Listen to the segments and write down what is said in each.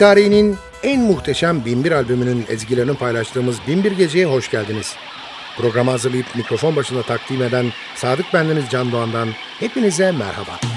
Tarihinin en muhteşem Binbir albümünün ezgilerini paylaştığımız Binbir Gece'ye hoş geldiniz. Programı hazırlayıp mikrofon başında takdim eden Sadık Bendeniz Can Doğan'dan hepinize merhaba.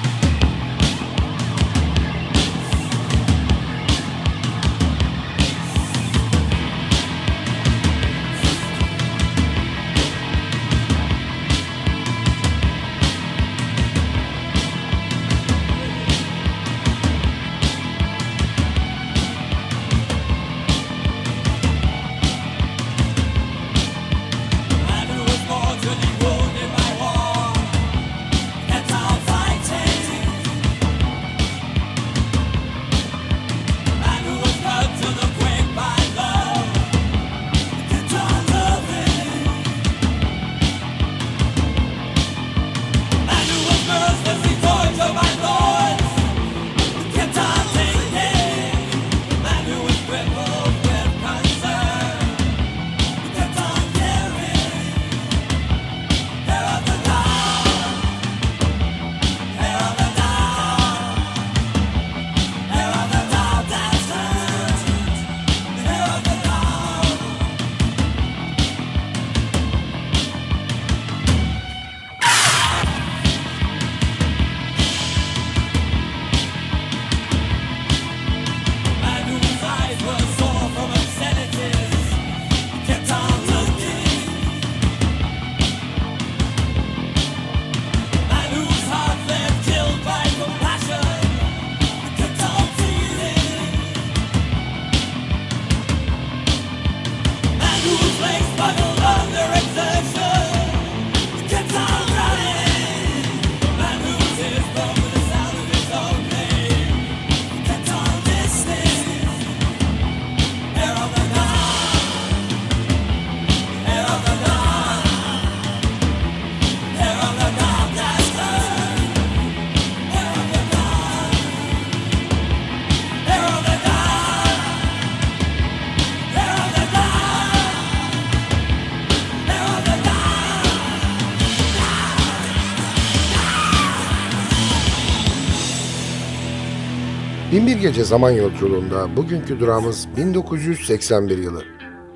Gece Zaman Yolculuğunda bugünkü durağımız 1981 yılı.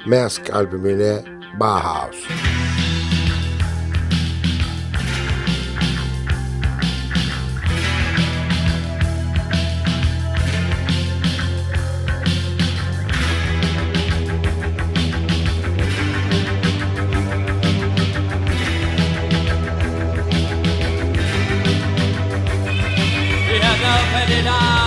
Mask albümüne Bauhaus. Petty down,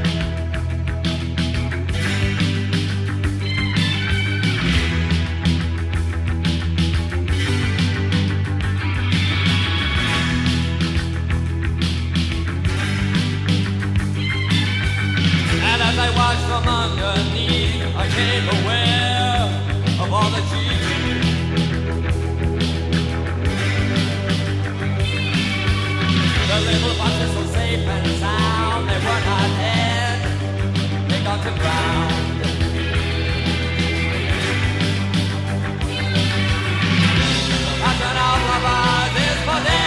from underneath, I came aware of all she. The little boxes so safe and sound, they they got is for them,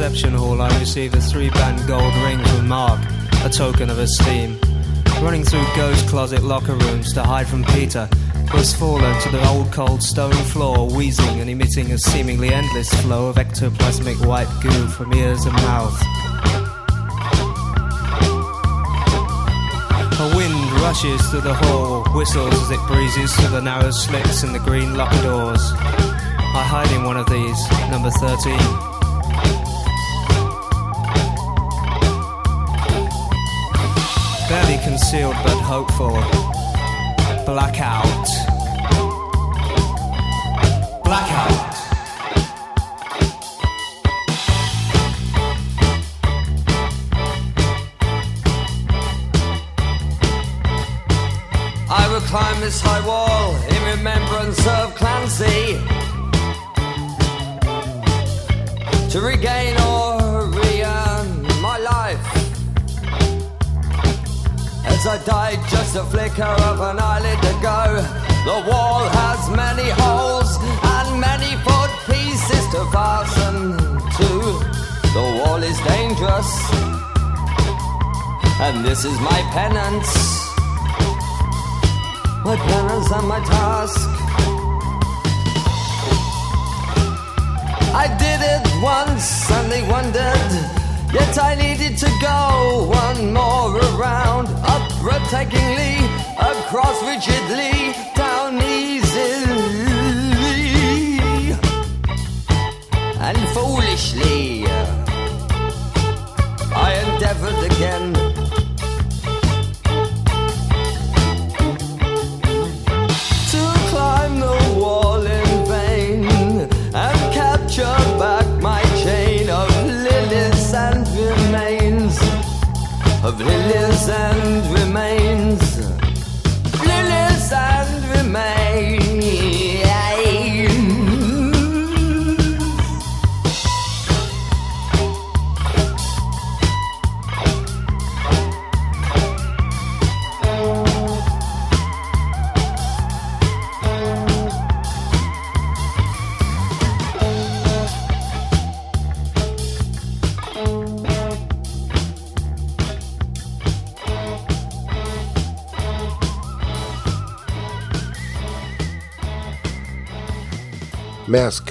reception hall, I received a three band gold ring from Mark, a token of esteem. Running through ghost closet locker rooms to hide from Peter, was fallen to the old cold stone floor, wheezing and emitting a seemingly endless flow of ectoplasmic white goo from ears and mouth. A wind rushes through the hall, whistles as it breezes through the narrow slits in the green locked doors. I hide in one of these, number 13. Barely concealed but hopeful. Blackout. Blackout. I will climb this high wall in remembrance of Clancy to regain or I died, just a flicker of an eyelid ago. The wall has many holes and many foot pieces to fasten to. The wall is dangerous, and this is my penance. My penance and my task. I did it once and they wondered. Yet I needed to go one more around, up breathtakingly, across rigidly, down easily, and foolishly. I endeavored again.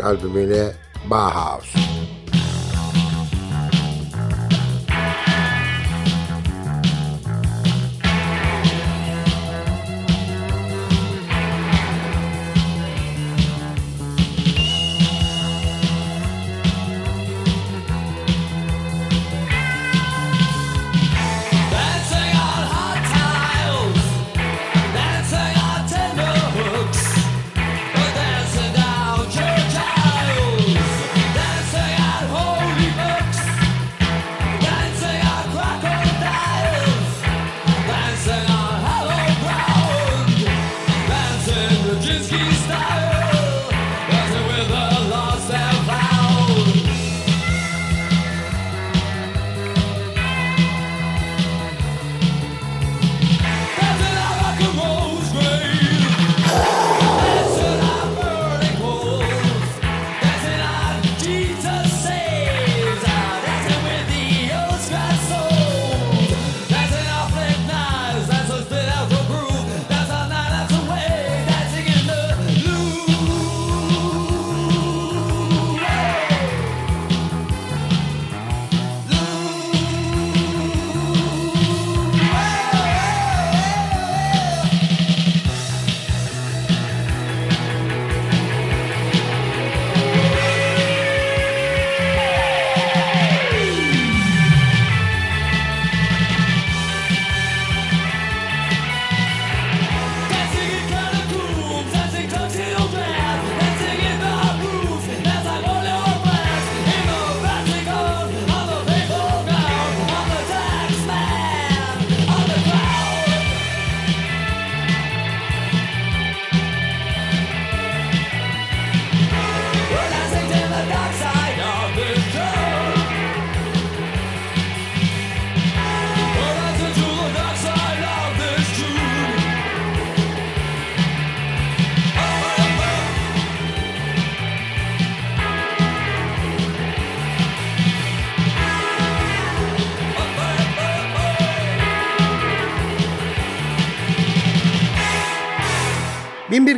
Albümüyle Bauhaus.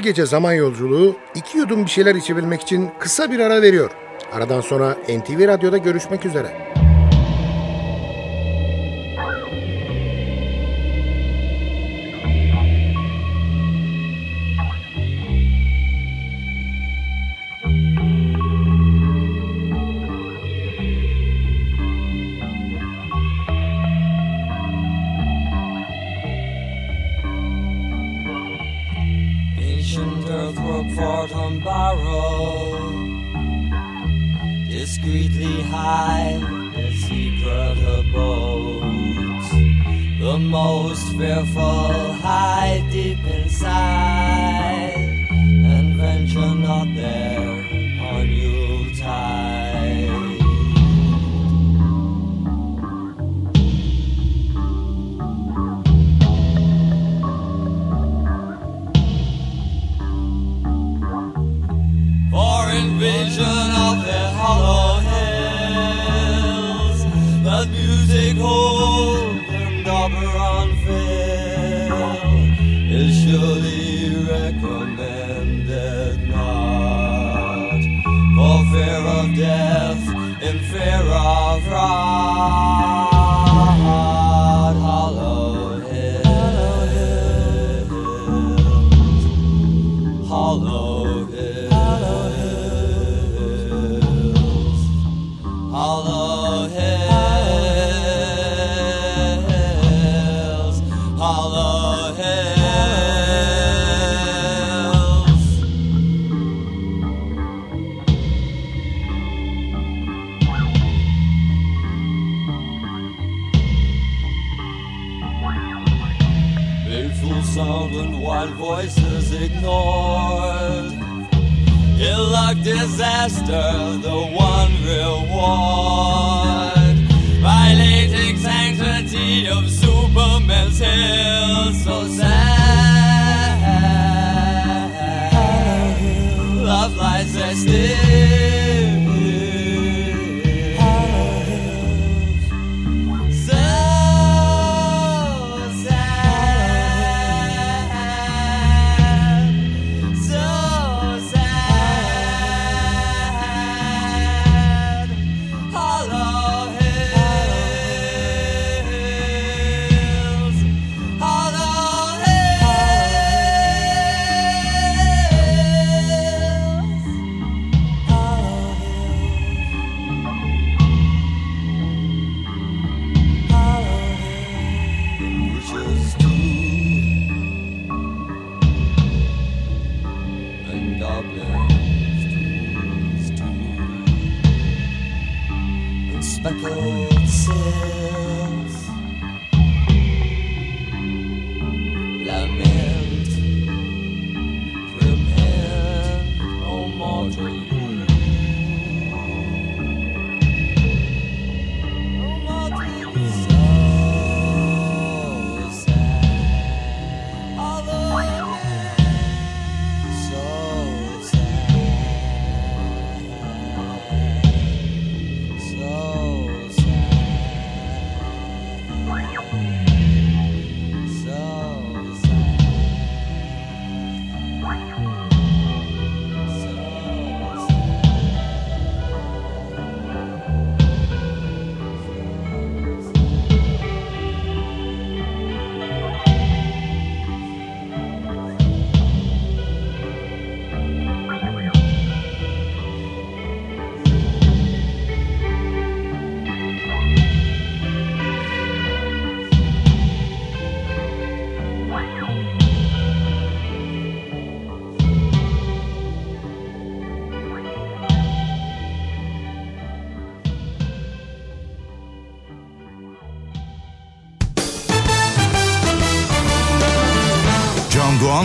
Gece Zaman Yolculuğu iki yudum bir şeyler içebilmek için kısa bir ara veriyor. Aradan sonra NTV Radyo'da görüşmek üzere. in fear of wrong. disaster, the one reward. Violating sanctity of Superman's hill, so sad. Love lies there still.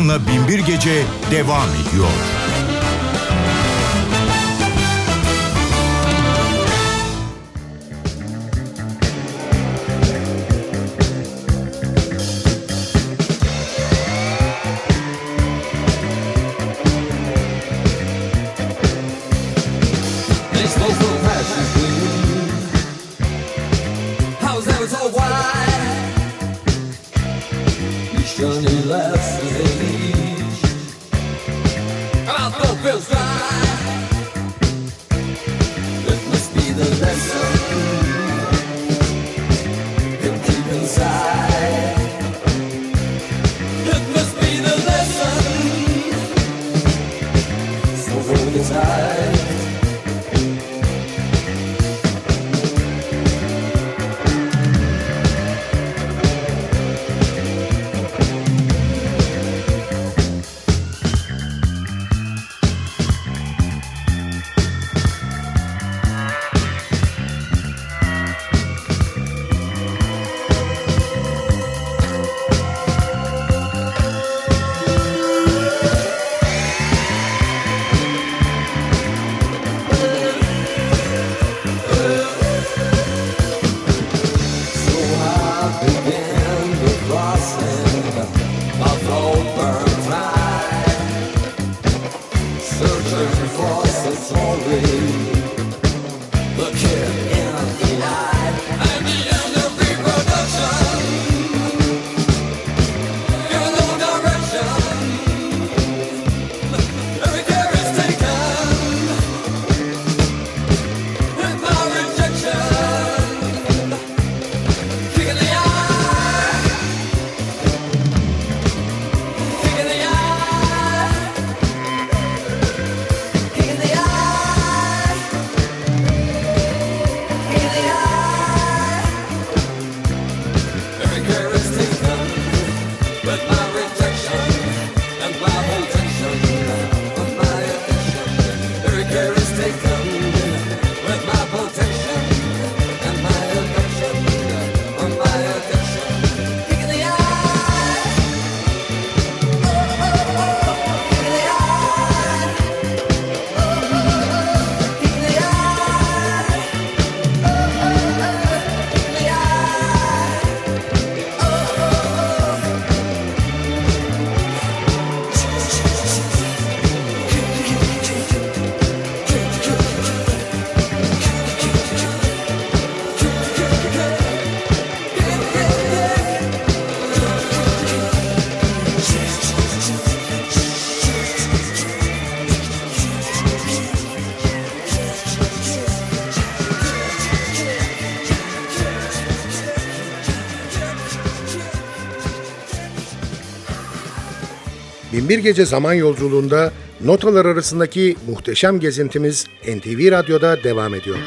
Erkan'la Binbir Gece devam ediyor. Binbir Gece Zaman Yolculuğunda notalar arasındaki muhteşem gezintimiz NTV Radyo'da devam ediyor.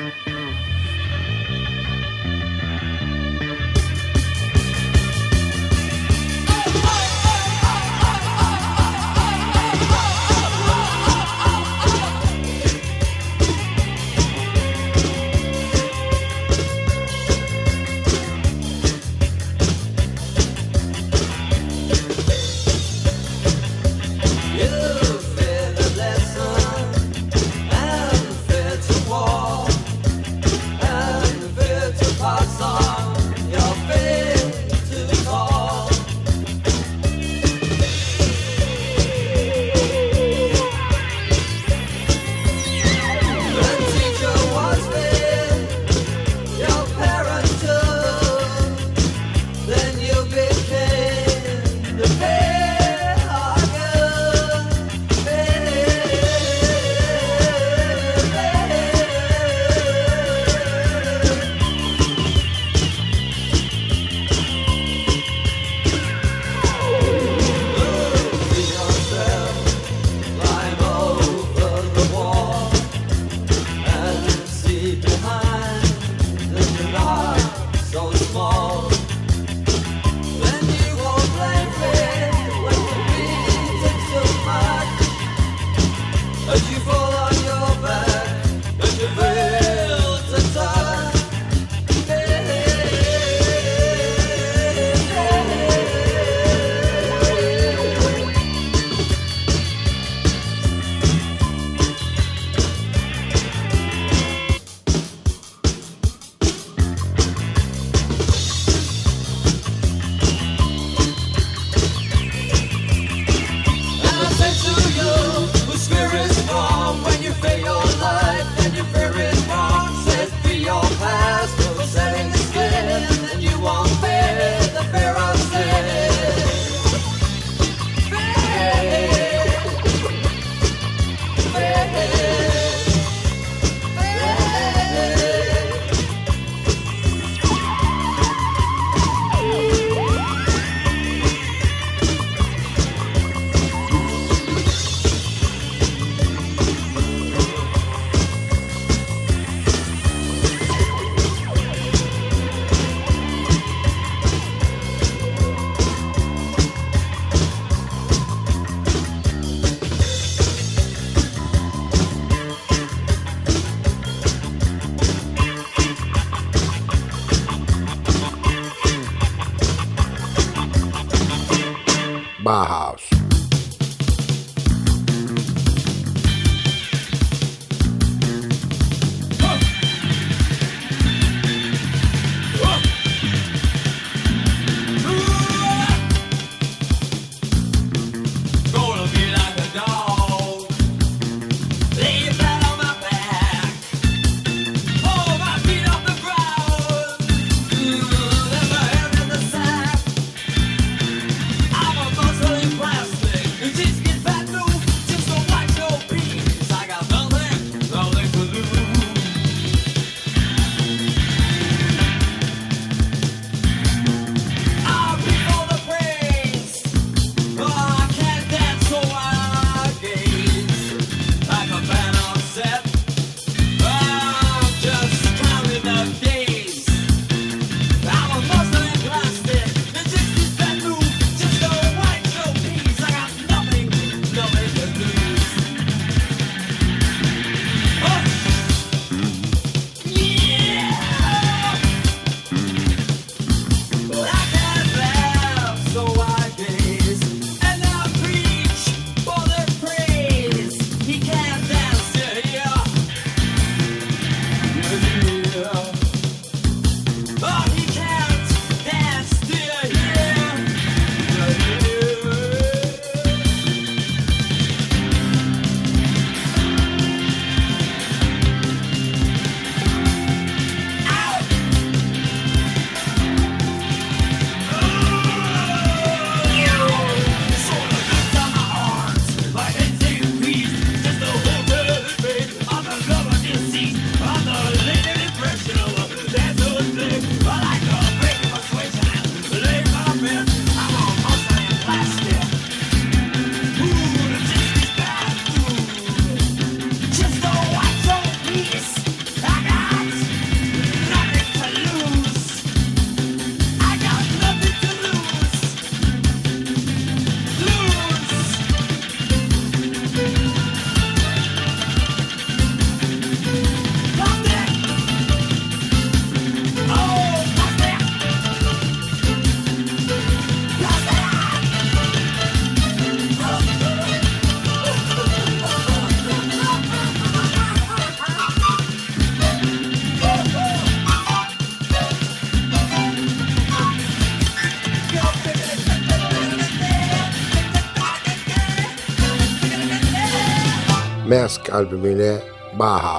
albümüyle Baha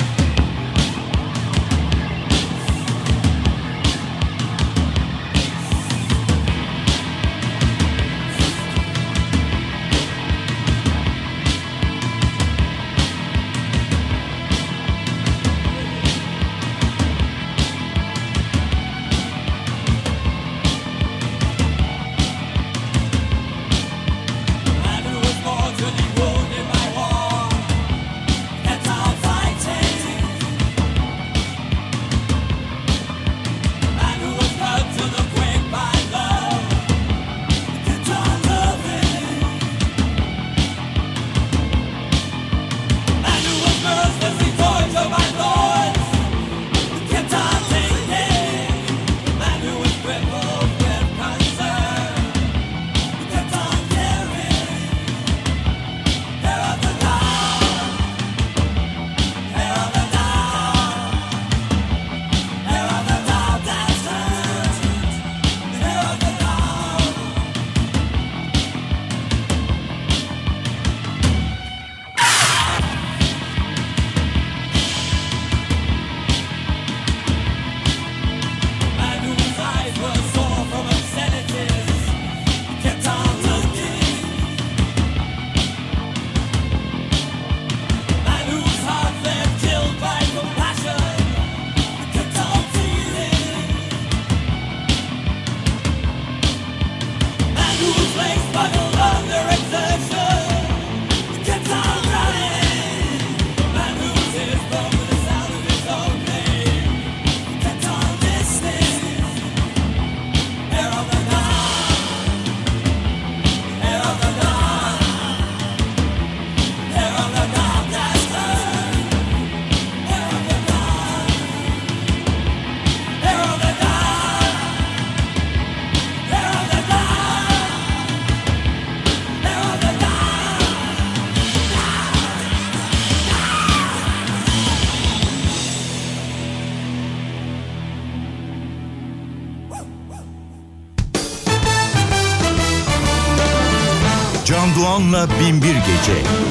Onunla Binbir Gece.